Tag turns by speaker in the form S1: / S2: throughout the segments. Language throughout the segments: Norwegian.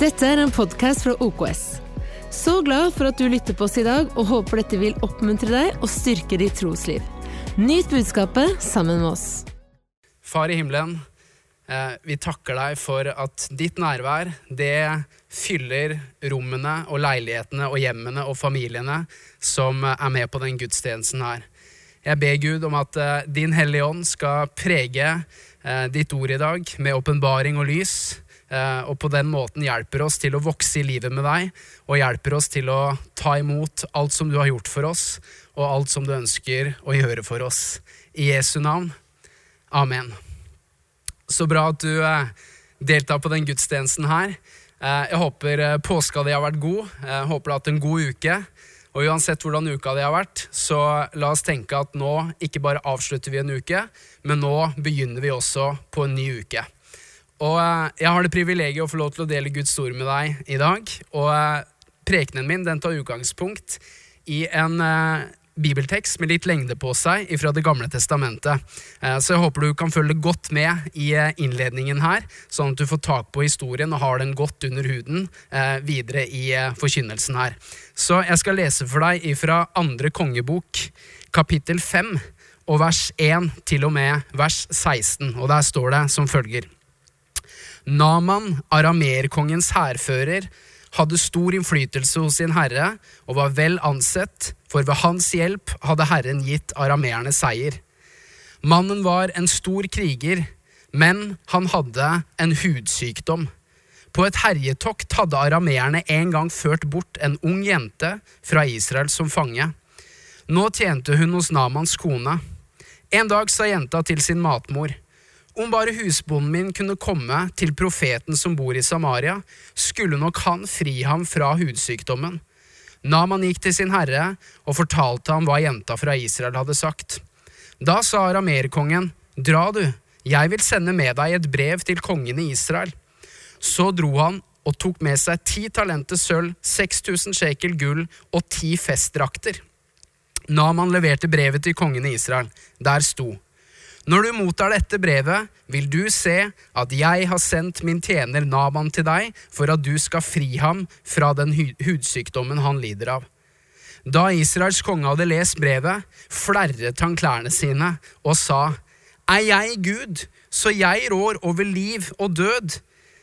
S1: Dette er en podkast fra OKS. Så glad for at du lytter på oss i dag, og håper dette vil oppmuntre deg og styrke ditt trosliv. Nyt budskapet sammen med oss.
S2: Far i himmelen, eh, vi takker deg for at ditt nærvær, det fyller rommene og leilighetene og hjemmene og familiene som er med på den gudstjenesten her. Jeg ber Gud om at eh, din Hellige Ånd skal prege eh, ditt ord i dag med åpenbaring og lys, eh, og på den måten hjelper oss til å vokse i livet med deg, og hjelper oss til å ta imot alt som du har gjort for oss, og alt som du ønsker å gjøre for oss. I Jesu navn. Amen. Så bra at du deltar på den gudstjenesten her. Jeg håper påska di har vært god. Jeg håper du har hatt en god uke. Og uansett hvordan uka di har vært, så la oss tenke at nå ikke bare avslutter vi en uke, men nå begynner vi også på en ny uke. Og eh, jeg har det privilegiet å få lov til å dele Guds ord med deg i dag. Og eh, prekenen min den tar utgangspunkt i en eh, bibeltekst med litt lengde på seg fra Det gamle testamentet. Så jeg håper du kan følge godt med i innledningen her, sånn at du får tak på historien og har den godt under huden videre i forkynnelsen her. Så jeg skal lese for deg fra andre kongebok, kapittel 5, og vers 1 til og med vers 16. Og der står det som følger. Naman, aramerkongens hærfører, hadde stor innflytelse hos sin herre og var vel ansett, for ved hans hjelp hadde Herren gitt arameerne seier. Mannen var en stor kriger, men han hadde en hudsykdom. På et herjetokt hadde arameerne en gang ført bort en ung jente fra Israel som fange. Nå tjente hun hos Namans kone. En dag sa jenta til sin matmor. Om bare husbonden min kunne komme til profeten som bor i Samaria, skulle nok han fri ham fra hudsykdommen. Naman gikk til sin herre og fortalte ham hva jenta fra Israel hadde sagt. Da sa aramerkongen, dra du, jeg vil sende med deg et brev til kongen i Israel. Så dro han og tok med seg ti talenter sølv, 6000 shekel gull og ti festdrakter. Naman leverte brevet til kongen i Israel. Der sto når du mottar dette brevet, vil du se at jeg har sendt min tjener Naman til deg for at du skal fri ham fra den hudsykdommen han lider av. Da Israels konge hadde lest brevet, flerret han klærne sine og sa, Er jeg Gud, så jeg rår over liv og død,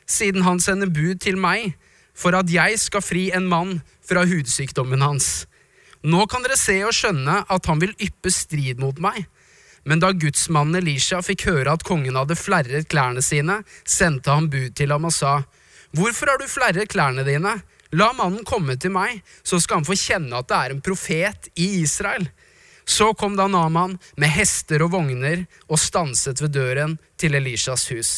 S2: siden han sender bud til meg for at jeg skal fri en mann fra hudsykdommen hans. Nå kan dere se og skjønne at han vil yppe strid mot meg. Men da gudsmannen Elisha fikk høre at kongen hadde flerret klærne sine, sendte han bud til ham og sa, Hvorfor har du flerret klærne dine? La mannen komme til meg, så skal han få kjenne at det er en profet i Israel. Så kom da Naman med hester og vogner og stanset ved døren til Elishas hus.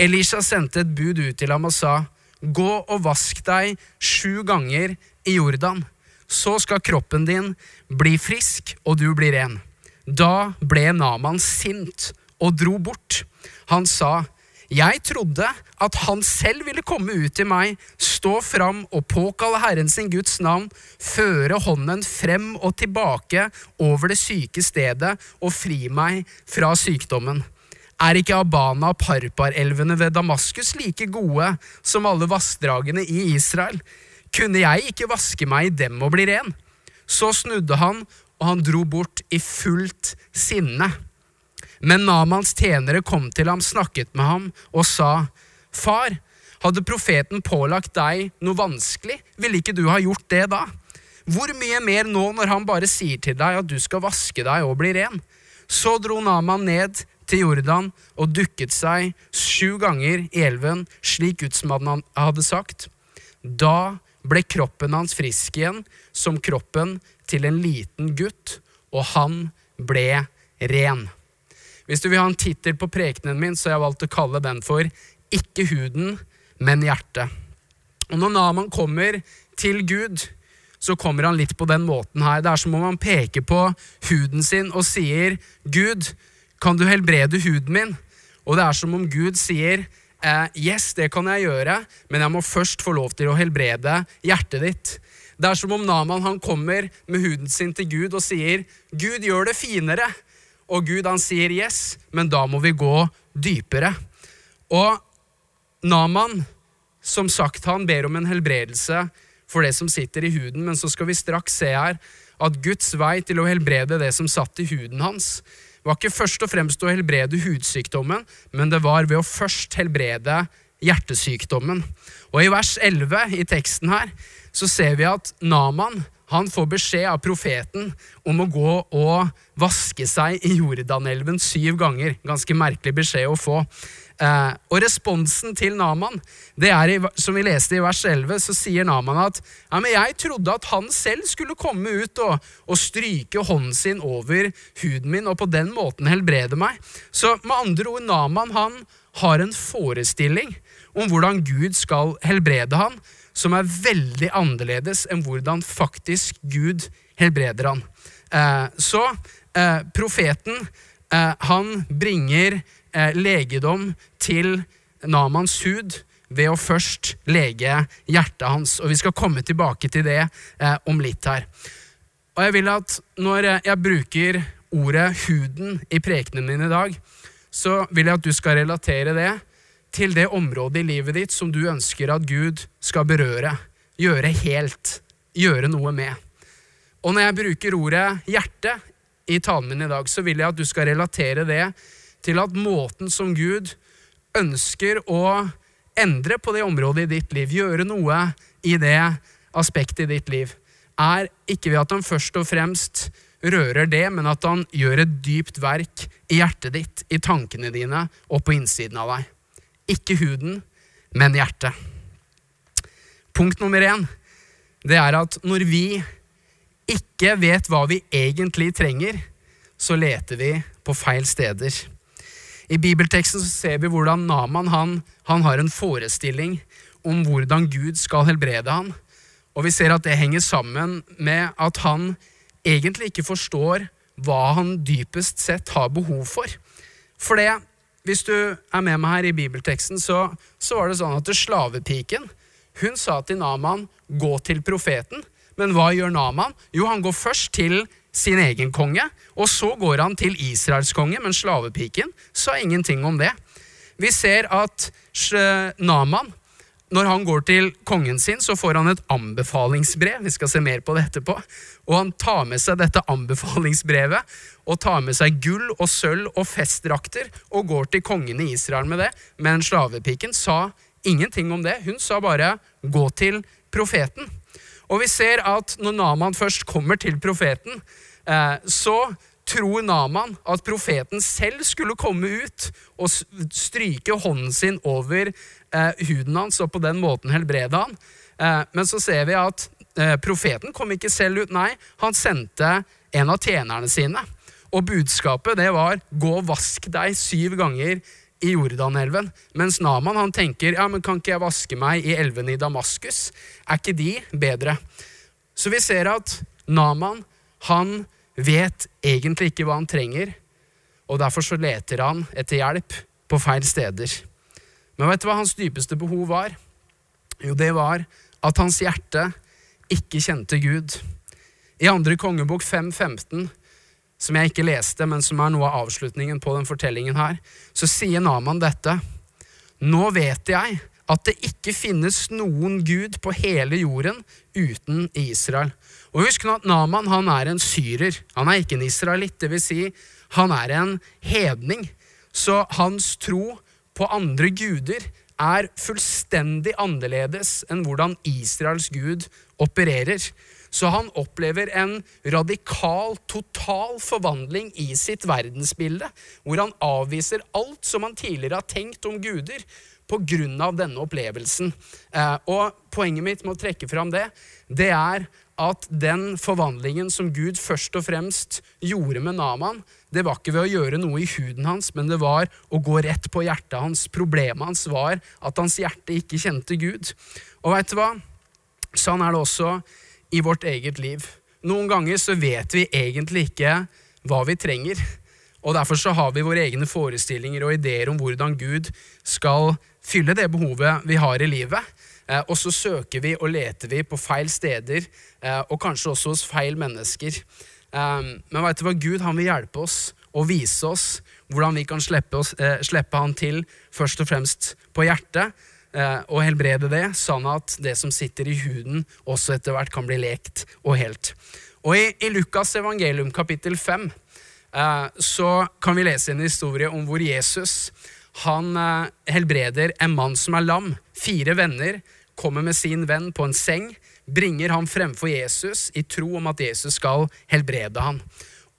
S2: Elisha sendte et bud ut til ham og sa, Gå og vask deg sju ganger i Jordan, så skal kroppen din bli frisk, og du blir ren. Da ble Naman sint og dro bort. Han sa, jeg trodde at han selv ville komme ut til meg, stå fram og påkalle Herren sin Guds navn, føre hånden frem og tilbake over det syke stedet og fri meg fra sykdommen. Er ikke Abana og Parpar-elvene ved Damaskus like gode som alle vassdragene i Israel? Kunne jeg ikke vaske meg i dem og bli ren? Så snudde han og han dro bort i fullt sinne. Men Namans tjenere kom til ham, snakket med ham og sa, Far, hadde profeten pålagt deg noe vanskelig, ville ikke du ha gjort det da? Hvor mye mer nå når han bare sier til deg at du skal vaske deg og bli ren? Så dro Naman ned til Jordan og dukket seg sju ganger i elven, slik gudsmannen hadde sagt. Da ble kroppen hans frisk igjen, som kroppen til en liten gutt, og han ble ren. Hvis du vil ha en tittel på prekenen min, så har jeg valgt å kalle den for Ikke huden, men hjertet. Og når Naman kommer til Gud, så kommer han litt på den måten her. Det er som om han peker på huden sin og sier, 'Gud, kan du helbrede huden min?' Og det er som om Gud sier, eh, 'Yes, det kan jeg gjøre, men jeg må først få lov til å helbrede hjertet ditt.' Det er som om Naman han kommer med huden sin til Gud og sier, 'Gud, gjør det finere.' Og Gud han sier, 'Yes, men da må vi gå dypere'. Og Naman som sagt, han ber om en helbredelse for det som sitter i huden, men så skal vi straks se her at Guds vei til å helbrede det som satt i huden hans, var ikke først og fremst å helbrede hudsykdommen, men det var ved å først helbrede hjertesykdommen. Og i vers 11 i teksten her så ser vi at Naman han får beskjed av profeten om å gå og vaske seg i Jordanelven syv ganger. Ganske merkelig beskjed å få. Eh, og responsen til Naman, det er, som vi leste i vers 11, så sier Naman at ja, men jeg trodde at han selv skulle komme ut og, og, stryke hånden sin over huden min og på den måten helbrede meg. Så med andre ord, Naman han har en forestilling om hvordan Gud skal helbrede han, som er veldig annerledes enn hvordan faktisk Gud helbreder han. Eh, så eh, profeten, eh, han bringer legedom til Namans hud ved å først lege hjertet hans. Og vi skal komme tilbake til det om litt her. Og jeg vil at når jeg bruker ordet huden i prekenen min i dag, så vil jeg at du skal relatere det til det området i livet ditt som du ønsker at Gud skal berøre, gjøre helt, gjøre noe med. Og når jeg bruker ordet hjerte i talen min i dag, så vil jeg at du skal relatere det til at måten som Gud ønsker å endre på det området i ditt liv, gjøre noe i det aspektet i ditt liv, er ikke ved at han først og fremst rører det, men at han gjør et dypt verk i hjertet ditt, i tankene dine og på innsiden av deg. Ikke huden, men hjertet. Punkt nummer én det er at når vi ikke vet hva vi egentlig trenger, så leter vi på feil steder. I bibelteksten så ser vi hvordan Naman han, han har en forestilling om hvordan Gud skal helbrede han. Og vi ser at det henger sammen med at han egentlig ikke forstår hva han dypest sett har behov for. For det hvis du er med meg her i bibelteksten, så, så var det sånn at slavepiken hun sa til Naman gå til profeten. Men hva gjør Naman? Jo, han går først til sin egen konge, og så går han til Israels konge, men slavepiken sa ingenting om det. Vi ser at Naman når han går til kongen sin, så får han et anbefalingsbrev. Vi skal se mer på det etterpå. Og han tar med seg dette anbefalingsbrevet og tar med seg gull og sølv og festdrakter og går til kongen i Israel med det. Men slavepiken sa ingenting om det. Hun sa bare 'gå til profeten'. Og vi ser at når Naman først kommer til profeten, eh, så tror Naman at profeten selv skulle komme ut og stryke hånden sin over huden hans og på den måten helbrede han. Eh, men så ser vi at eh, profeten kom ikke selv ut, nei, han sendte en av tjenerne sine. Og budskapet det var 'gå og vask deg syv ganger i Jordanelven'. Mens Naman han tenker 'ja, men kan ikke jeg vaske meg i elvene i Damaskus'? Er ikke de bedre? Så vi ser at Naman han vet egentlig ikke hva han trenger, og derfor så leter han etter hjelp på feil steder. Men vet du hva hans dypeste behov var? Jo, det var at hans hjerte ikke kjente Gud. I andre kongebok 5.15, som jeg ikke leste, men som er noe av avslutningen på den fortellingen her, så sier Naman dette. Nå vet jeg at det ikke finnes noen gud på hele jorden uten Israel. Og husk nå at Naman han er en syrer. Han er ikke en israelitt. Vil si, han er en hedning. Så hans tro på andre guder er fullstendig annerledes enn hvordan Israels gud opererer. Så han opplever en radikal, total forvandling i sitt verdensbilde, hvor han avviser alt som han tidligere har tenkt om guder, på grunn av denne opplevelsen. Eh, og poenget mitt med å trekke fram det, det er at den forvandlingen som Gud først og fremst gjorde med Naman, det var ikke ved å gjøre noe i huden hans, men det var å gå rett på hjertet hans. Problemet hans var at hans hjerte ikke kjente Gud. Og veit du hva? Sånn er det også i vårt eget liv. Noen ganger så vet vi egentlig ikke hva vi trenger. Og Derfor så har vi våre egne forestillinger og ideer om hvordan Gud skal fylle det behovet vi har i livet. Eh, og så søker vi og leter vi på feil steder, eh, og kanskje også hos feil mennesker. Eh, men vet du hva? Gud han vil hjelpe oss og vise oss hvordan vi kan slippe, oss, slippe han til først og fremst på hjertet. og helbrede det, sånn at det som sitter i huden, også etter hvert kan bli lekt og helt. Og i, i Lukas evangelium kapittel 5 eh, så kan vi lese en historie om hvor Jesus han helbreder en mann som er lam. Fire venner kommer med sin venn på en seng, bringer ham fremfor Jesus i tro om at Jesus skal helbrede ham.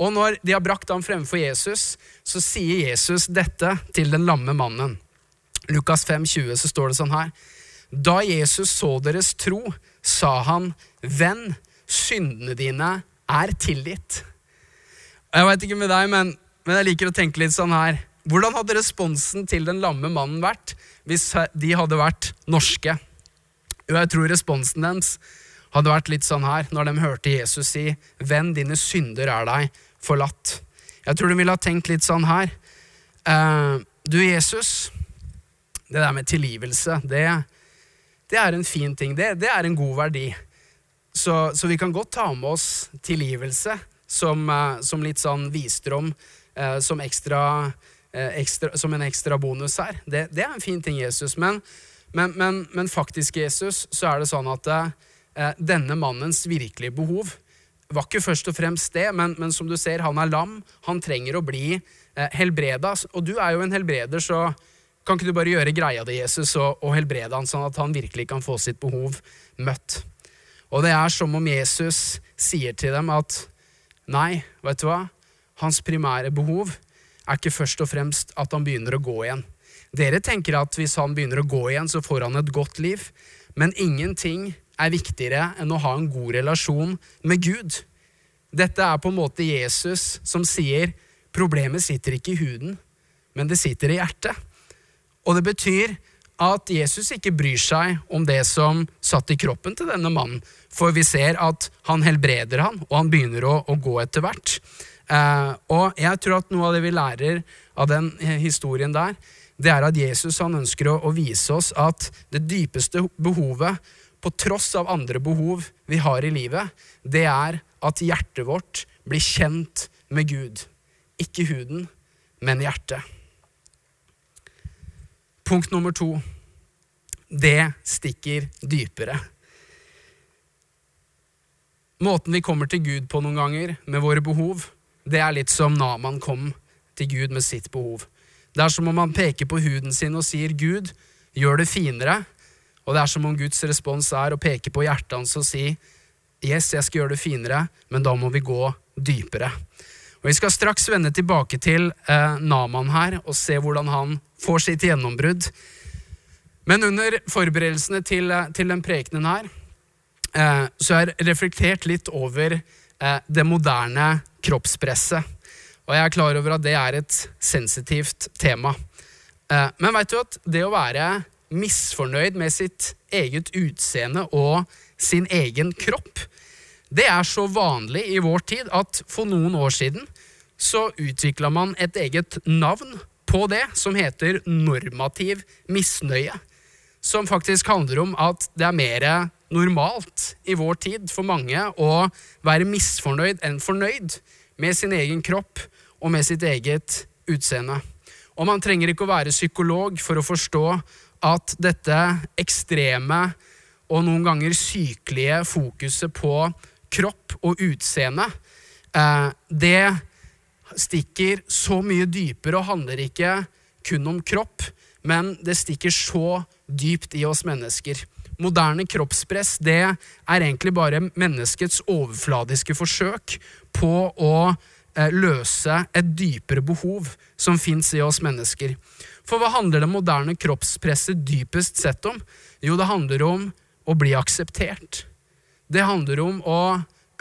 S2: Og når de har brakt ham fremfor Jesus, så sier Jesus dette til den lamme mannen. Lukas 5, 20, så står det sånn her. Da Jesus så deres tro, sa han, venn, syndene dine er tilgitt. Jeg veit ikke med deg, men, men, jeg liker å tenke litt sånn her. Hvordan hadde responsen til den lamme mannen vært hvis de hadde vært norske? Jo, jeg tror responsen deres hadde vært litt sånn her når de hørte Jesus si, venn, dine synder er deg forlatt. Jeg tror de ville ha tenkt litt sånn her. Uh, du, Jesus, det der med tilgivelse, det, det er en fin ting. Det, det er en god verdi. Så, så, vi kan godt ta med oss tilgivelse som, uh, som litt sånn visdom, uh, som, ekstra, ekstra, som en ekstra bonus her. Det, det, er en fin ting, Jesus. Men, men, men, men faktisk, Jesus, så er det sånn at denne mannens virkelige behov var ikke først og fremst det, men, men, som du ser, han er lam. Han trenger å bli eh, helbreda. Og du er jo en helbreder, så kan ikke du bare gjøre greia di, Jesus, og, og helbrede han, sånn at han virkelig kan få sitt behov møtt? Og det er som om Jesus sier til dem at nei, vet du hva? Hans primære behov er ikke først og fremst at han begynner å gå igjen. Dere tenker at hvis han begynner å gå igjen, så får han et godt liv. Men ingenting er viktigere enn å ha en god relasjon med Gud. Dette er på en måte Jesus som sier problemet sitter ikke i huden, men det sitter i hjertet. Og det betyr at Jesus ikke bryr seg om det som satt i kroppen til denne mannen, for vi ser at han helbreder han, og han begynner å, å gå etter hvert. Eh, og jeg tror at noe av det vi lærer av den historien der, det er at Jesus han ønsker å, å vise oss at det dypeste behovet på tross av andre behov vi har i livet, det er at hjertet vårt blir kjent med Gud. Ikke huden, men hjertet. Punkt nummer to. Det stikker dypere. Måten vi kommer til Gud på noen ganger med våre behov, det er litt som Naman kom til Gud med sitt behov. Det er som om han peker på huden sin og sier, 'Gud, gjør det finere', og det er som om Guds respons er å peke på hjertet hans og si yes, jeg skal gjøre det finere, men da må vi gå dypere. Og Vi skal straks vende tilbake til eh, Naman her og se hvordan han får sitt gjennombrudd. Men under forberedelsene til, eh, til den prekenen her, eh, så har jeg reflektert litt over eh, det moderne kroppspresset. Og jeg er klar over at det er et sensitivt tema. Eh, men veit du at det å være misfornøyd med sitt eget utseende og sin egen kropp. Det er så vanlig i vår tid at for noen år siden så utvikla man et eget navn på det, som heter normativ misnøye. Som faktisk handler om at det er mer normalt i vår tid for mange å være misfornøyd enn fornøyd med sin egen kropp og med sitt eget utseende. Og man trenger ikke å være psykolog for å forstå at dette ekstreme og noen ganger sykelige fokuset på kropp og utseende, eh, det stikker så mye dypere og handler ikke kun om kropp, men det stikker så dypt i oss mennesker. Moderne kroppspress det er egentlig bare menneskets overfladiske forsøk på å eh, løse et dypere behov som fins i oss mennesker. For hva handler det moderne kroppspresset dypest sett om? Jo, det handler om å bli akseptert. Det handler om å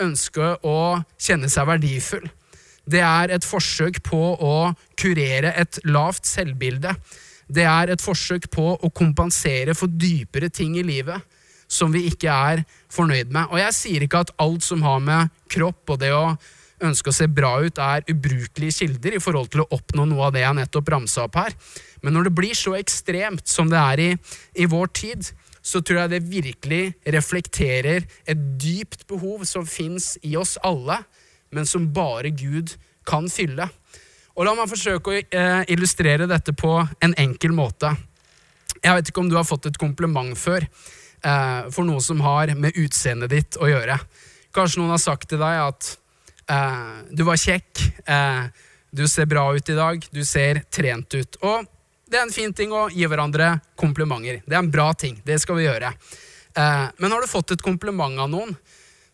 S2: ønske å kjenne seg verdifull. Det er et forsøk på å kurere et lavt selvbilde. Det er et forsøk på å kompensere for dypere ting i livet som vi ikke er fornøyd med. Og jeg sier ikke at alt som har med kropp og det å ønske å se bra ut, er ubrukelige kilder i forhold til å oppnå noe av det jeg nettopp ramsa opp her. Men når det blir så ekstremt som det er i, i vår tid, så tror jeg det virkelig reflekterer et dypt behov som fins i oss alle, men som bare Gud kan fylle. Og La meg forsøke å eh, illustrere dette på en enkel måte. Jeg vet ikke om du har fått et kompliment før eh, for noe som har med utseendet ditt å gjøre. Kanskje noen har sagt til deg at eh, du var kjekk, eh, du ser bra ut i dag, du ser trent ut. Og det er en fin ting å gi hverandre komplimenter. Det er en bra ting. Det skal vi gjøre. Eh, men har du fått et kompliment av noen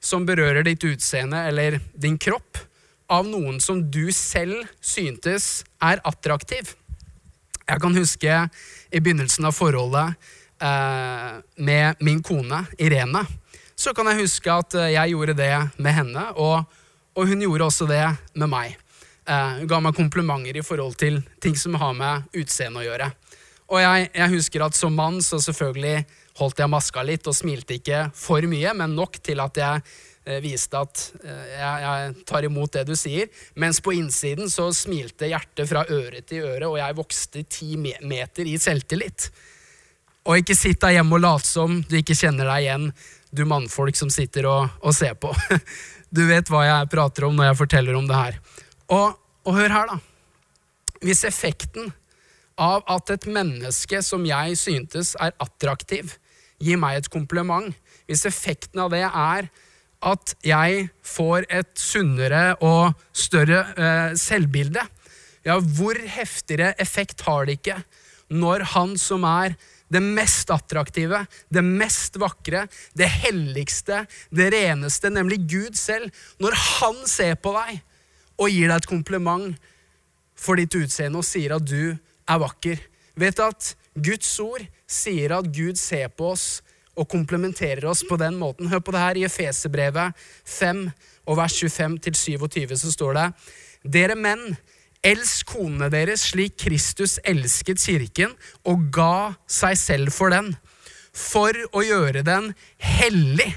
S2: som berører ditt utseende eller din kropp, av noen som du selv syntes er attraktiv? Jeg kan huske i begynnelsen av forholdet eh, med min kone Irene. Så kan jeg huske at eh, jeg gjorde det med henne, og, og hun gjorde også det med meg. Eh, hun ga meg komplimenter i forhold til ting som har med utseende å gjøre. Og jeg, jeg, husker at som mann så selvfølgelig holdt jeg maska litt og smilte ikke for mye, men nok til at jeg viste at eh, jeg, jeg, tar imot det du sier. Mens på innsiden så smilte hjertet fra øre til øre, og jeg vokste ti meter i selvtillit. Og ikke sitt der hjemme og late som du ikke kjenner deg igjen, du mannfolk som sitter og, og ser på. Du vet hva jeg prater om når jeg forteller om det her. Og, og hør her, da. Hvis effekten av at et menneske som jeg syntes er attraktiv, gir meg et kompliment, hvis effekten av det er at jeg får et sunnere og større eh, selvbilde, ja, hvor heftigere effekt har det ikke når han som er det mest attraktive, det mest vakre, det helligste, det reneste, nemlig Gud selv, når han ser på deg og gir deg et kompliment for ditt utseende og sier at du er vakker. Vet at Guds ord sier at Gud ser på oss og komplementerer oss på den måten. Hør på det her i Efeserbrevet 5 og vers 25-27 så står det Dere menn, elsk konene deres slik Kristus elsket kirken og ga seg selv for den, for å gjøre den hellig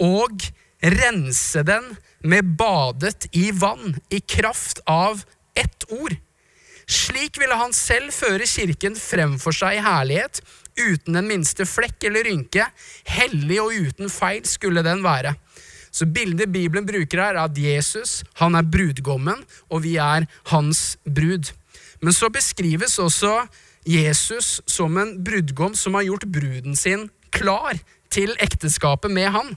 S2: og rense den med badet i vann i kraft av ett ord slik ville han selv føre kirken fremfor seg i herlighet, uten den minste flekk eller rynke. Hellig og uten feil skulle den være. Så bildet Bibelen bruker her, er at Jesus han er brudgommen, og vi er hans brud. Men så beskrives også Jesus som en brudgom som har gjort bruden sin klar til ekteskapet med han.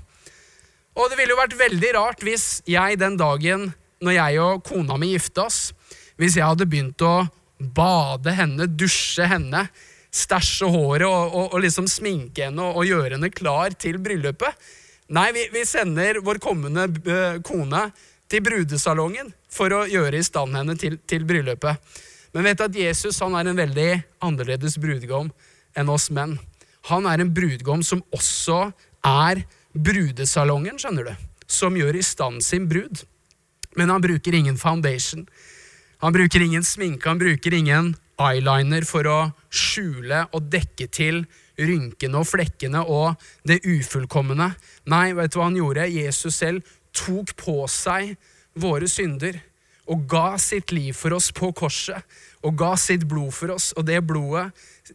S2: Og det ville jo vært veldig rart hvis jeg den dagen når jeg og kona mi gifta oss, hvis jeg hadde begynt å bade henne, dusje henne, stæsje håret og, og, og, liksom sminke henne og, og, gjøre henne klar til bryllupet. Nei, vi, vi sender vår kommende uh, kone til brudesalongen for å gjøre i stand henne til, til bryllupet. Men vet du at Jesus han er en veldig annerledes brudgom enn oss menn. Han er en brudgom som også er brudesalongen, skjønner du. Som gjør i stand sin brud. Men han bruker ingen foundation. Han bruker ingen sminke, han bruker ingen eyeliner for å skjule og dekke til rynkene og flekkene og det ufullkomne. Nei, vet du hva han gjorde? Jesus selv tok på seg våre synder og ga sitt liv for oss på korset og ga sitt blod for oss. Og det blodet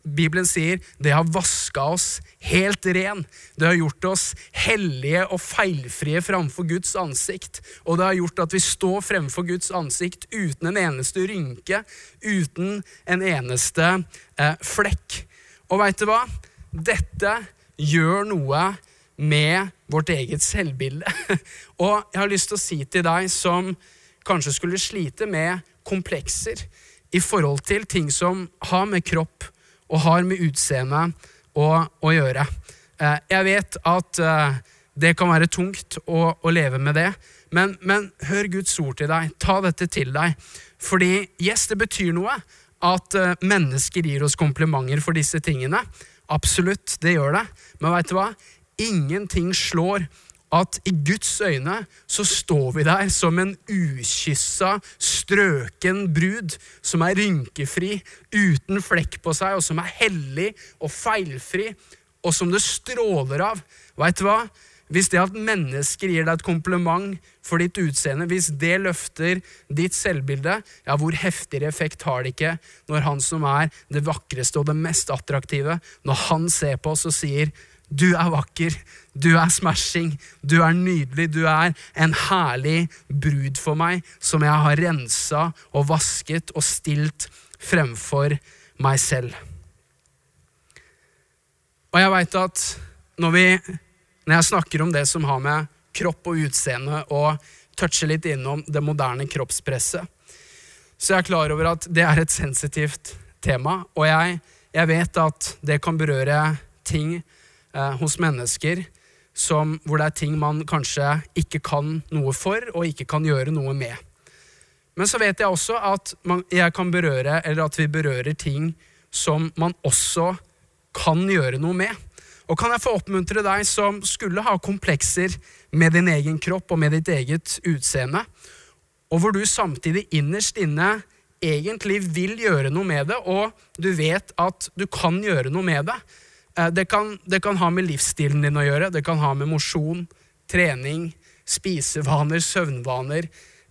S2: Bibelen sier det har vaska oss helt ren. Det har gjort oss hellige og feilfrie framfor Guds ansikt. Og det har gjort at vi står fremfor Guds ansikt uten en eneste rynke, uten en eneste eh, flekk. Og veit du hva? Dette gjør noe med vårt eget selvbilde. og jeg har lyst til å si til deg som kanskje skulle slite med komplekser i forhold til ting som har med kropp og har med utseende å, å gjøre. Eh, jeg vet at eh, det kan være tungt å, å leve med det, men, men, hør Guds ord til deg. Ta dette til deg. Fordi yes, det betyr noe at eh, mennesker gir oss komplimenter for disse tingene. Absolutt, det gjør det. Men veit du hva? Ingenting slår at i Guds øyne så står vi der som en ukyssa, strøken brud som er rynkefri, uten flekk på seg, og som er hellig og feilfri, og som det stråler av. Veit du hva? Hvis det at mennesker gir deg et kompliment for ditt utseende, hvis det løfter ditt selvbilde, ja, hvor heftigere effekt har det ikke når han som er det vakreste og det mest attraktive, når han ser på oss og sier du er vakker, du er smashing, du er nydelig, du er en herlig brud for meg som jeg har rensa og vasket og stilt fremfor meg selv. Og jeg veit at når, vi, når jeg snakker om det som har med kropp og utseende og toucher litt innom det moderne kroppspresset, så jeg er klar over at det er et sensitivt tema. Og jeg, jeg vet at det kan berøre ting eh, hos mennesker som, hvor det er ting man kanskje ikke kan noe for og ikke kan gjøre noe med. Men så vet jeg også at man, jeg kan berøre, eller at vi berører ting som man også kan gjøre noe med. Og kan jeg få oppmuntre deg som skulle ha komplekser med din egen kropp og med ditt eget utseende, og hvor du samtidig innerst inne egentlig vil gjøre noe med det, og du vet at du kan gjøre noe med det. Eh, det kan, det kan ha med livsstilen din å gjøre, det kan ha med mosjon, trening, spisevaner, søvnvaner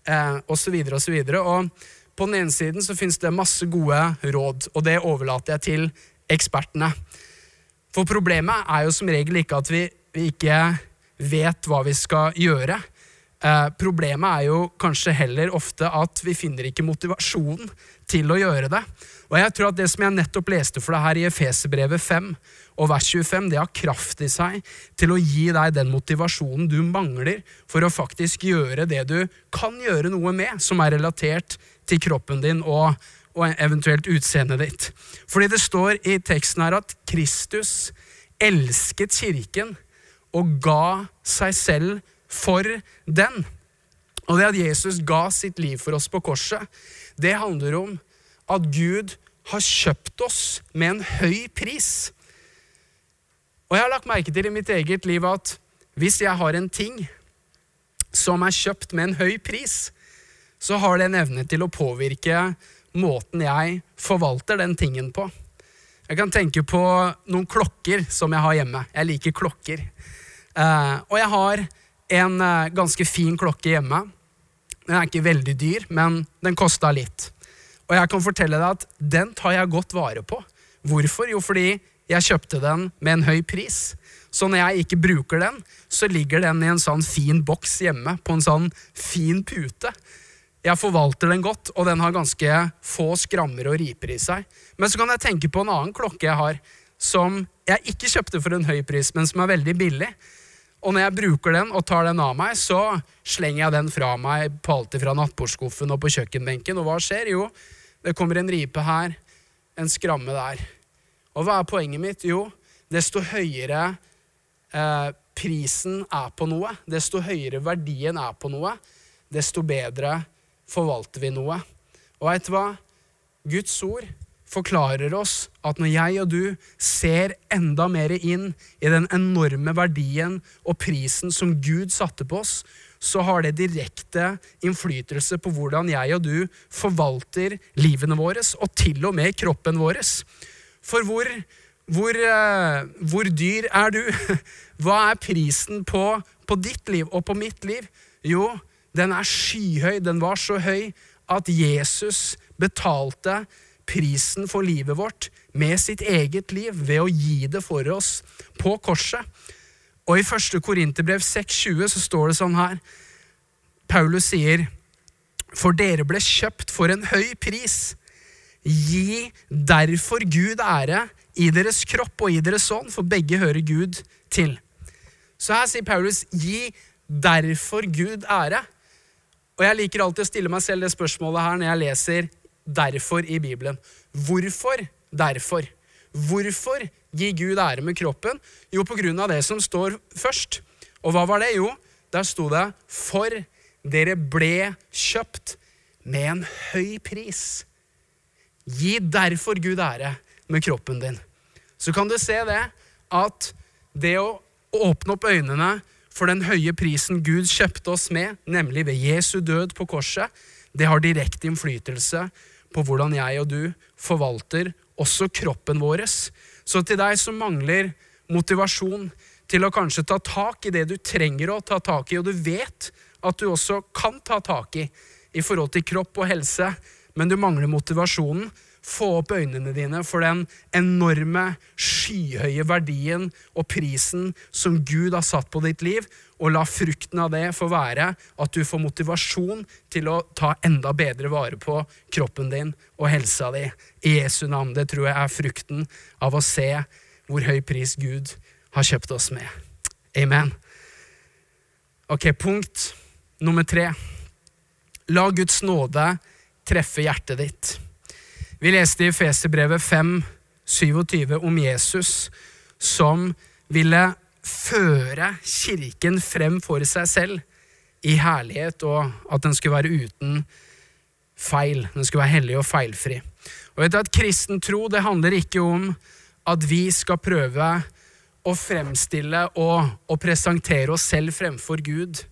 S2: eh, osv. osv. Og på den ene siden så finnes det masse gode råd, og det overlater jeg til ekspertene. For problemet er jo som regel ikke at vi, vi ikke vet hva vi skal gjøre. Eh, problemet er jo kanskje heller ofte at vi finner ikke motivasjon til å gjøre det. Og jeg tror at det som jeg nettopp leste for deg her i Efeserbrevet 5 og vers 25, det har kraft i seg til å gi deg den motivasjonen du mangler for å faktisk gjøre det du kan gjøre noe med, som er relatert til kroppen din og, og eventuelt utseendet ditt. Fordi det står i teksten her at Kristus elsket kirken og ga seg selv for den. Og det at Jesus ga sitt liv for oss på korset, det handler om at Gud har kjøpt oss med en høy pris. Og jeg har lagt merke til i mitt eget liv at hvis jeg har en ting som er kjøpt med en høy pris, så har det en evne til å påvirke måten jeg forvalter den tingen på. Jeg kan tenke på noen klokker som jeg har hjemme. Jeg liker klokker. Eh, og jeg har en eh, ganske fin klokke hjemme. Den er ikke veldig dyr, men den kosta litt. Og jeg kan fortelle deg at den tar jeg godt vare på. Hvorfor? Jo, fordi jeg kjøpte den med en høy pris. Så når jeg ikke bruker den, så ligger den i en sånn fin boks hjemme på en sånn fin pute. Jeg forvalter den godt, og den har ganske få skrammer og riper i seg. Men så kan jeg tenke på en annen klokke jeg har, som jeg ikke kjøpte for en høy pris, men som er veldig billig. Og når jeg bruker den og tar den av meg, så slenger jeg den fra meg på alltid fra nattbordskuffen og på kjøkkenbenken. Og hva skjer? Jo, det kommer en ripe her, en skramme der. Og hva er poenget mitt? Jo, desto høyere eh, prisen er på noe, desto høyere verdien er på noe, desto bedre forvalter vi noe. Og veit du hva? Guds ord forklarer oss at når jeg og du ser enda mer inn i den enorme verdien og prisen som Gud satte på oss, så har det direkte innflytelse på hvordan jeg og du forvalter livene våre, og til og med kroppen vår. For hvor, hvor, uh, hvor dyr er du? Hva er prisen på, på ditt liv og på mitt liv? Jo, den er skyhøy. Den var så høy at Jesus betalte prisen for livet vårt med sitt eget liv ved å gi det for oss på korset. Og i 1. Korinterbrev 6,20 så står det sånn her Paulus sier, for dere ble kjøpt for en høy pris. Gi derfor Gud ære i deres kropp og i deres ånd, for begge hører Gud til. Så her sier Paulus, gi derfor Gud ære. Og jeg liker alltid å stille meg selv det spørsmålet her når jeg leser derfor i Bibelen. Hvorfor derfor? Hvorfor gi Gud ære med kroppen? Jo, på grunn av det som står først. Og hva var det? Jo, der sto det 'for dere ble kjøpt med en høy pris'. Gi derfor Gud ære med kroppen din. Så kan du se det at det å åpne opp øynene for den høye prisen Gud kjøpte oss med, nemlig ved Jesu død på korset, det har direkte innflytelse på hvordan jeg og du forvalter også kroppen vår. Så til deg som mangler motivasjon til å kanskje ta tak i det du trenger å ta tak i, og du vet at du også kan ta tak i i forhold til kropp og helse, men du mangler motivasjonen, få opp øynene dine for den enorme, skyhøye verdien og prisen som Gud har satt på ditt liv, og la frukten av det få være at du får motivasjon til å ta enda bedre vare på kroppen din og helsa di. I Jesu navn. Det tror jeg er frukten av å se hvor høy pris Gud har kjøpt oss med. Amen. Ok, punkt nummer tre. La Guds nåde treffe hjertet ditt. Vi leste i Feserbrevet 5, 27 om Jesus som ville føre kirken frem for seg selv i herlighet, og at den skulle være uten feil. Den skulle være hellig og feilfri. Og vet du at Kristen tro det handler ikke om at vi skal prøve å fremstille og, og presentere oss selv fremfor Gud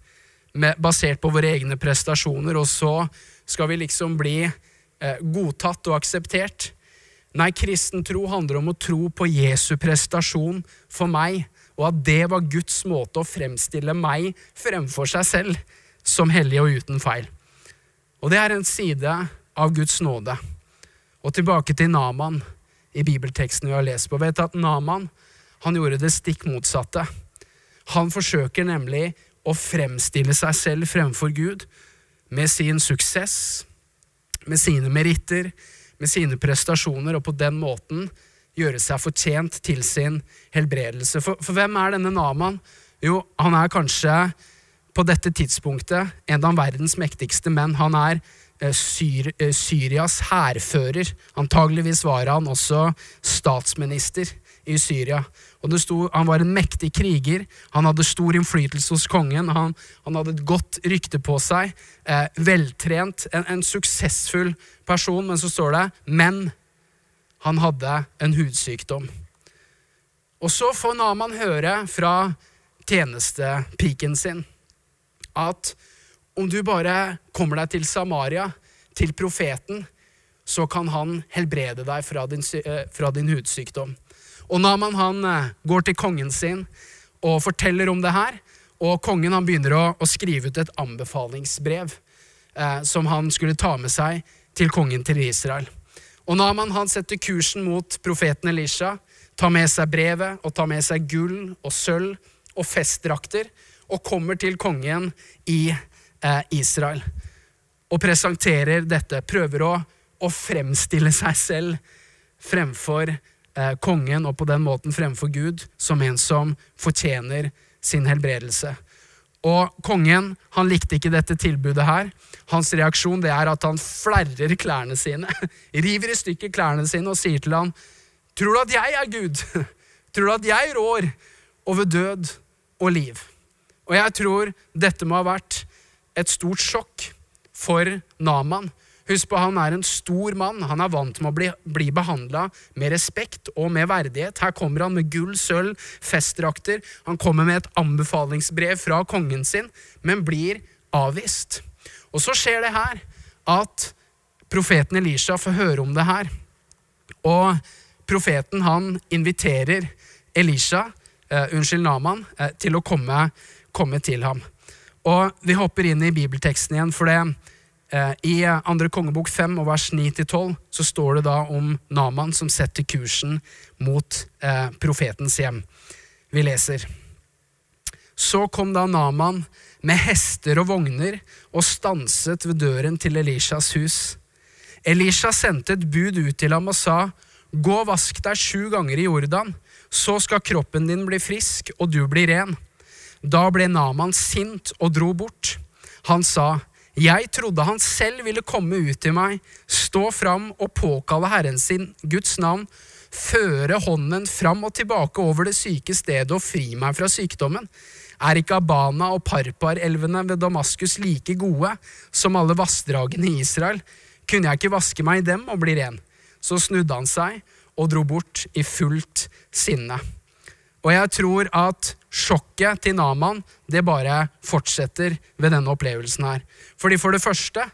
S2: med, basert på våre egne prestasjoner, og så skal vi liksom bli godtatt og akseptert. Nei, kristen tro handler om å tro på Jesu prestasjon for meg, og at det var Guds måte å fremstille meg fremfor seg selv som hellig og uten feil. Og det er en side av Guds nåde. Og tilbake til Naman i bibelteksten vi har lest på. Vet at Naman han gjorde det stikk motsatte. Han forsøker nemlig å fremstille seg selv fremfor Gud med sin suksess, med sine meritter, med sine prestasjoner, og på den måten gjøre seg fortjent til sin helbredelse. For, for hvem er denne Naman? Jo, han er kanskje på dette tidspunktet en av verdens mektigste menn. Han er eh, Syr, eh, Syrias hærfører. Antageligvis var han også statsminister i Syria. Og det sto, Han var en mektig kriger, han hadde stor innflytelse hos kongen, han, han hadde et godt rykte på seg, eh, veltrent, en, en, suksessfull person, men så står det 'men'. Han hadde en hudsykdom. Og så får Naman høre fra tjenestepiken sin at om du bare kommer deg til Samaria, til profeten, så kan han helbrede deg fra din, eh, fra din hudsykdom. Og Naman han eh, går til kongen sin og forteller om det her. Og kongen han begynner å, å skrive ut et anbefalingsbrev eh, som han skulle ta med seg til kongen til Israel. Og Naman han setter kursen mot profeten Elisha, tar med seg brevet og tar med seg gull og sølv og festdrakter og kommer til kongen i eh, Israel og presenterer dette. Prøver å, å fremstille seg selv fremfor eh, kongen og på den måten fremfor Gud som en som fortjener sin helbredelse. Og kongen han likte ikke dette tilbudet her. Hans reaksjon det er at han flerrer klærne sine, river i stykker klærne sine og sier til ham, Tror du at jeg er Gud? Tror du at jeg rår over død og liv? Og jeg tror dette må ha vært et stort sjokk for Naman, Husk på, han er en stor mann. Han er vant med å bli, bli behandla med respekt og med verdighet. Her kommer han med gull, sølv, festdrakter. Han kommer med et anbefalingsbrev fra kongen sin, men blir avvist. Og så skjer det her at profeten Elisha får høre om det her. Og profeten han inviterer Elisha, eh, unnskyld Naman, eh, til å komme, komme til ham. Og vi hopper inn i bibelteksten igjen, for det I andre kongebok 5 og vers 9-12 så står det da om Naman som setter kursen mot eh, profetens hjem. Vi leser. Så kom da Naman med hester og vogner og stanset ved døren til Elishas hus. Elisha sendte et bud ut til ham og sa, Gå og vask deg sju ganger i Jordan, så skal kroppen din bli frisk, og du blir ren. Da ble Naman sint og dro bort. Han sa, jeg trodde han selv ville komme ut til meg, stå fram og påkalle Herren sin, Guds navn, føre hånden fram og tilbake over det syke stedet og fri meg fra sykdommen. Er ikke Abana og Parpar-elvene ved Damaskus like gode som alle vassdragene i Israel? Kunne jeg ikke vaske meg i dem og bli ren? Så snudde han seg og dro bort i fullt sinne. Og jeg tror at sjokket til Naman det bare fortsetter ved denne opplevelsen her. Fordi For det første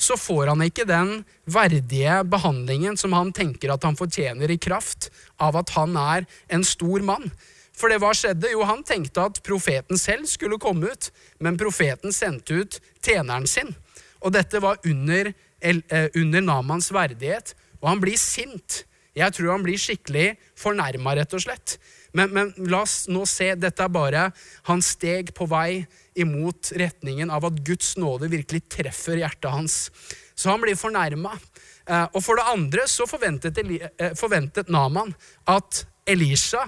S2: så får han ikke den verdige behandlingen som han tenker at han fortjener i kraft av at han er en stor mann. For det hva skjedde? Jo, han tenkte at profeten selv skulle komme ut, men profeten sendte ut tjeneren sin. Og dette var under, eh, under Namans verdighet, og han blir sint. Jeg tror han blir skikkelig fornærma, rett og slett. Men, men, la oss nå se, dette er bare hans steg på vei imot retningen av at Guds nåde virkelig treffer hjertet hans. Så han blir fornærma. Eh, og for det andre så forventet, eh, forventet Naman at Elisha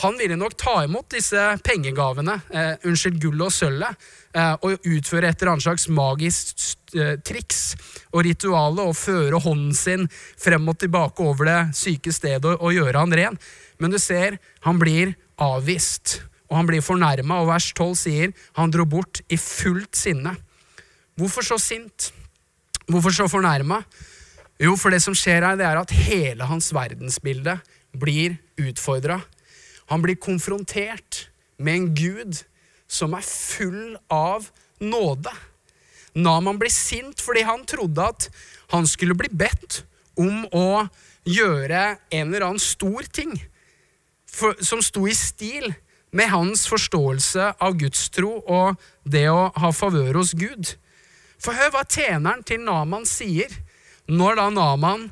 S2: han ville nok ta imot disse pengegavene, eh, unnskyld, gullet og sølvet, eh, og utføre et eller annet slags magisk eh, triks og rituale og føre hånden sin frem og tilbake over det syke stedet og, og gjøre han ren. Men du ser, han blir avvist, og han blir fornærma, og vers 12 sier han dro bort i fullt sinne. Hvorfor så sint? Hvorfor så fornærma? Jo, for det som skjer her, det er at hele hans verdensbilde blir utfordra. Han blir konfrontert med en gud som er full av nåde. Naman blir sint fordi han trodde at han skulle bli bedt om å gjøre en eller annen stor ting for, som sto i stil med hans forståelse av gudstro og det å ha favør hos Gud. For hør hva tjeneren til Naman sier når da Naman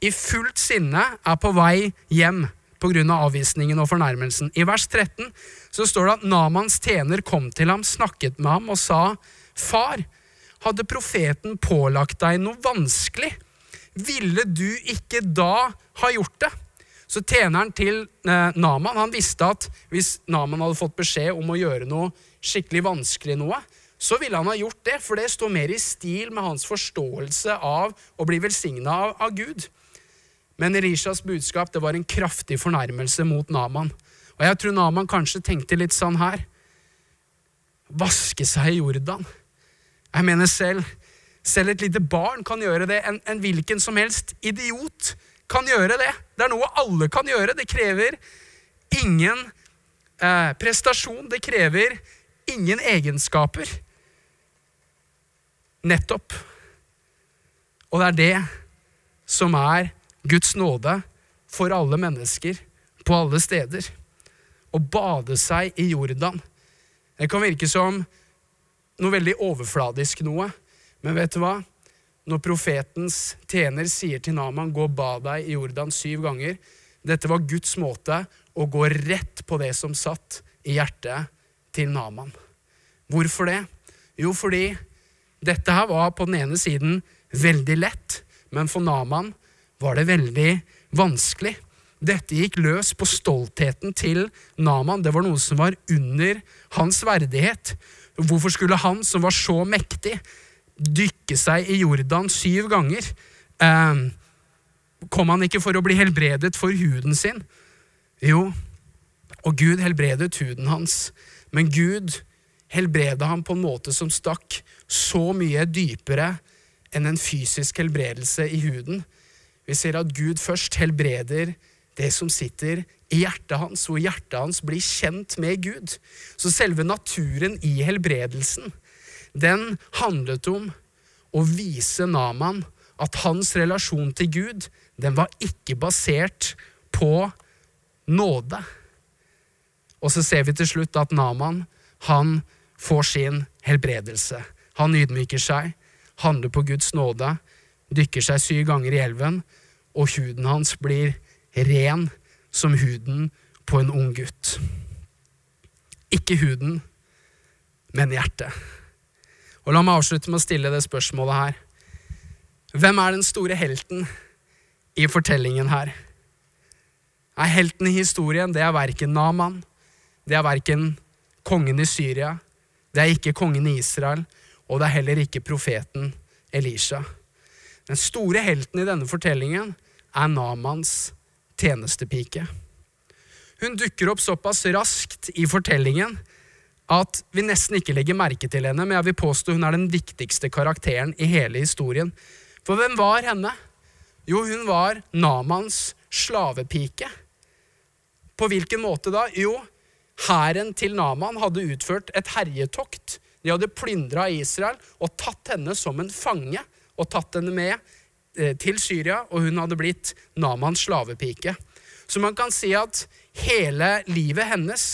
S2: i fullt sinne er på vei hjem pga. Av avvisningen og fornærmelsen. I vers 13 så står det at Namans tjener kom til ham, snakket med ham og sa, Far, hadde profeten pålagt deg noe vanskelig? Ville du ikke da ha gjort det? Så tjeneren til eh, Naman han visste at hvis Naman hadde fått beskjed om å gjøre noe skikkelig vanskelig, noe, så ville han ha gjort det, for det står mer i stil med hans forståelse av å bli velsigna av, av Gud. Men Elishas budskap det var en kraftig fornærmelse mot Naman. Og jeg tror Naman kanskje tenkte litt sånn her Vaske seg i Jordan. Jeg mener selv selv et lite barn kan gjøre det. En, en hvilken som helst idiot kan gjøre det. Det er noe alle kan gjøre. Det krever ingen eh, prestasjon. Det krever ingen egenskaper. Nettopp. Og det er det som er Guds nåde for alle mennesker på alle steder. Å bade seg i Jordan. Det kan virke som noe veldig overfladisk noe, men vet du hva? Når profetens tjener sier til Naman 'gå og bad deg i Jordan syv ganger', dette var Guds måte å gå rett på det som satt i hjertet til Naman. Hvorfor det? Jo, fordi dette her var på den ene siden veldig lett, men for Naman var det veldig vanskelig. Dette gikk løs på stoltheten til Naman. Det var noe som var under hans verdighet. Hvorfor skulle han, som var så mektig, dykke seg i Jordan syv ganger? Eh, kom han ikke for å bli helbredet for huden sin? Jo, og Gud helbredet huden hans, men Gud helbreda ham på en måte som stakk så mye dypere enn en fysisk helbredelse i huden. Vi ser at Gud først helbreder det som sitter i hjertet hans, hvor hjertet hans blir kjent med Gud. Så selve naturen i helbredelsen, den handlet om å vise Naman at hans relasjon til Gud, den var ikke basert på nåde. Og så ser vi til slutt at Naman, han får sin helbredelse. Han ydmyker seg, handler på Guds nåde, dykker seg syv ganger i elven, og huden hans blir ren som huden på en ung gutt. Ikke huden, men hjertet. Og La meg avslutte med å stille det spørsmålet her. Hvem er den store helten i fortellingen her? Er Helten i historien det er verken Naman, det er verken kongen i Syria, det er ikke kongen i Israel, og det er heller ikke profeten Elisha. Den store helten i denne fortellingen er Namans tjenestepike. Hun dukker opp såpass raskt i fortellingen at vi nesten ikke legger merke til henne, men jeg vil påstå hun er den viktigste karakteren i hele historien. For hvem var henne? Jo, hun var Namans slavepike. På hvilken måte da? Jo, hæren til Naman hadde utført et herjetokt. De hadde plyndra Israel og tatt henne som en fange og tatt henne med eh, til Syria, og hun hadde blitt Namans slavepike. Så man kan si at hele livet hennes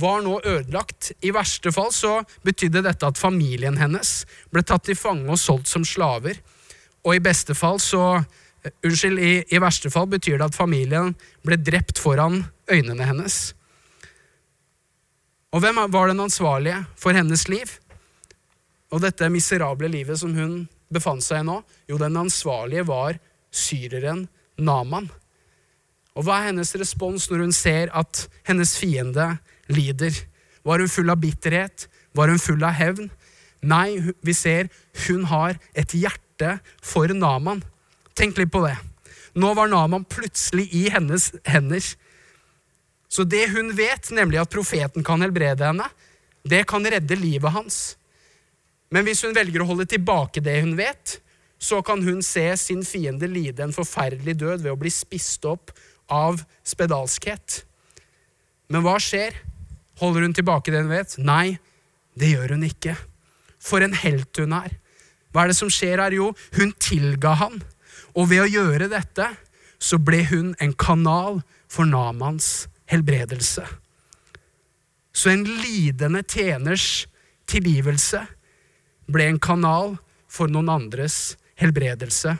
S2: var nå ødelagt. I verste fall så betydde dette at familien hennes ble tatt til fange og solgt som slaver. Og i beste fall så eh, Unnskyld, i, i verste fall betyr det at familien ble drept foran øynene hennes. Og hvem var den ansvarlige for hennes liv? Og dette miserable livet som hun befant seg i nå? Jo, den ansvarlige var syreren Naman. Og hva er hennes respons når hun ser at hennes fiende lider? Var hun full av bitterhet? Var hun full av hevn? Nei, vi ser hun har et hjerte for Naman. Tenk litt på det. Nå var Naman plutselig i hennes hender. Så det hun vet, nemlig at profeten kan helbrede henne, det kan redde livet hans. Men hvis hun velger å holde tilbake det hun vet, så kan hun se sin fiende lide en forferdelig død ved å bli spist opp av spedalskhet. Men hva skjer? Holder hun tilbake det hun vet? Nei, det gjør hun ikke. For en helt hun er. Hva er det som skjer her? Jo, hun tilga han. Og ved å gjøre dette så ble hun en kanal for Namans helbredelse. Så en lidende tjeners tilgivelse ble en kanal for noen andres helbredelse.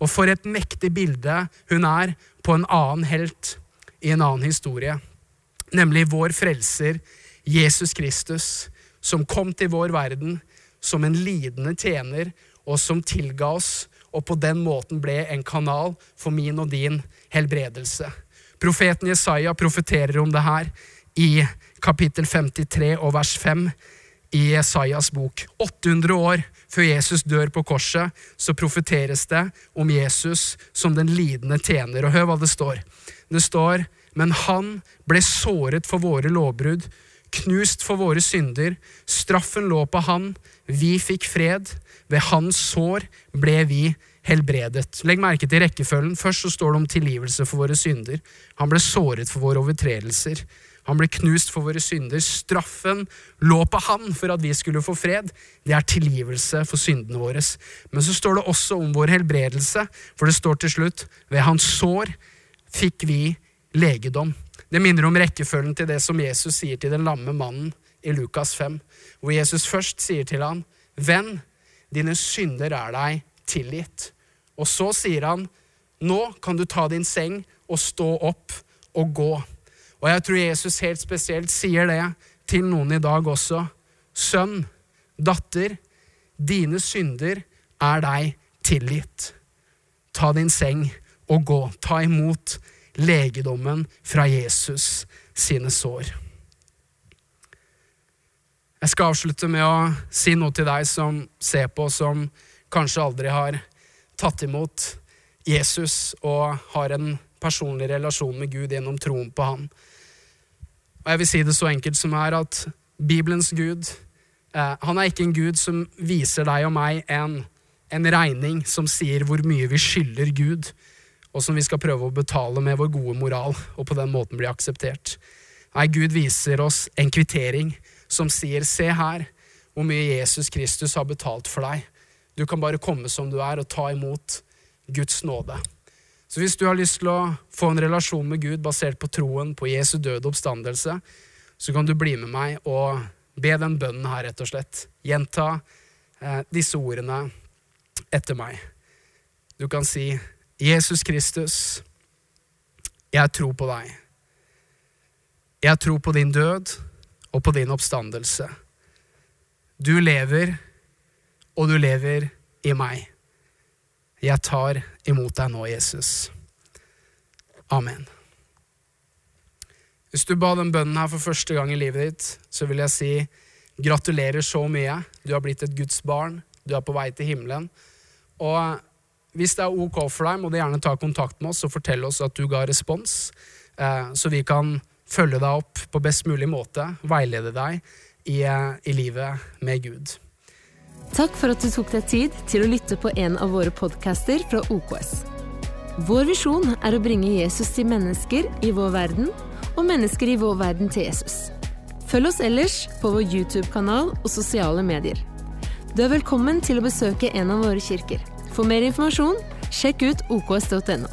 S2: Og for et mektig bilde hun er på en annen helt i en annen historie. Nemlig vår frelser Jesus Kristus, som kom til vår verden som en lidende tjener, og som tilga oss, og på den måten ble en kanal for min og din helbredelse. Profeten Jesaja profeterer om det her i kapittel 53 og vers 5 i Jesajas bok. 800 år før Jesus dør på korset, så profeteres det om Jesus som den lidende tjener. Og hør hva det står. Det står men han ble såret for våre lovbrudd, knust for våre synder. Straffen lå på han, vi fikk fred. Ved hans sår ble vi helbredet. Legg merke til rekkefølgen. Først så står det om tilgivelse for våre synder. Han ble såret for våre overtredelser. Han ble knust for våre synder. Straffen lå på han for at vi skulle få fred. Det er tilgivelse for syndene våre. Men så står det også om vår helbredelse, for det står til slutt ved hans sår fikk vi legedom. Det minner om rekkefølgen til det som Jesus sier til den lamme mannen i Lukas 5, hvor Jesus først sier til han, Venn, dine synder er deg tilgitt. Og så sier han, Nå kan du ta din seng og stå opp og gå. Og jeg tror Jesus helt spesielt sier det til noen i dag også. Sønn, datter, dine synder er deg tilgitt. Ta din seng og gå. Ta imot legedommen fra Jesus sine sår. Jeg skal avslutte med å si noe til deg som ser på, som kanskje aldri har tatt imot Jesus og har en personlig relasjon med Gud gjennom troen på han. Og jeg vil si det så enkelt som er at Bibelens Gud eh, han er ikke en Gud som viser deg og meg en, en regning som sier hvor mye vi skylder Gud, og som vi skal prøve å betale med vår gode moral, og på den måten bli akseptert. Nei, Gud viser oss en kvittering som sier, se her hvor mye Jesus Kristus har betalt for deg. Du kan bare komme som du er, og ta imot Guds nåde. Så hvis du har lyst til å få en relasjon med Gud basert på troen på Jesu døde oppstandelse, så kan du bli med meg og be den bønnen her, rett og slett. Gjenta eh, disse ordene etter meg. Du kan si Jesus Kristus, jeg tror på deg. Jeg tror på din død og på din oppstandelse. Du lever, og du lever i meg. Jeg tar imot deg nå, Jesus. Amen. Hvis du ba den bønnen her for første gang i livet ditt, så vil jeg si gratulerer så mye. Du har blitt et Guds barn. Du er på vei til himmelen. Og hvis det er ok for deg, må du gjerne ta kontakt med oss og fortelle oss at du ga respons, eh, så vi kan følge deg opp på best mulig måte, veilede deg i, eh, i livet med Gud.
S1: Takk for at du tok deg tid til å lytte på en av våre podcaster fra OKS. Vår visjon er å bringe Jesus til mennesker i vår verden, og mennesker i vår verden til Jesus. Følg oss ellers på vår YouTube-kanal og sosiale medier. Du er velkommen til å besøke en av våre kirker. For mer informasjon, sjekk ut oks.no.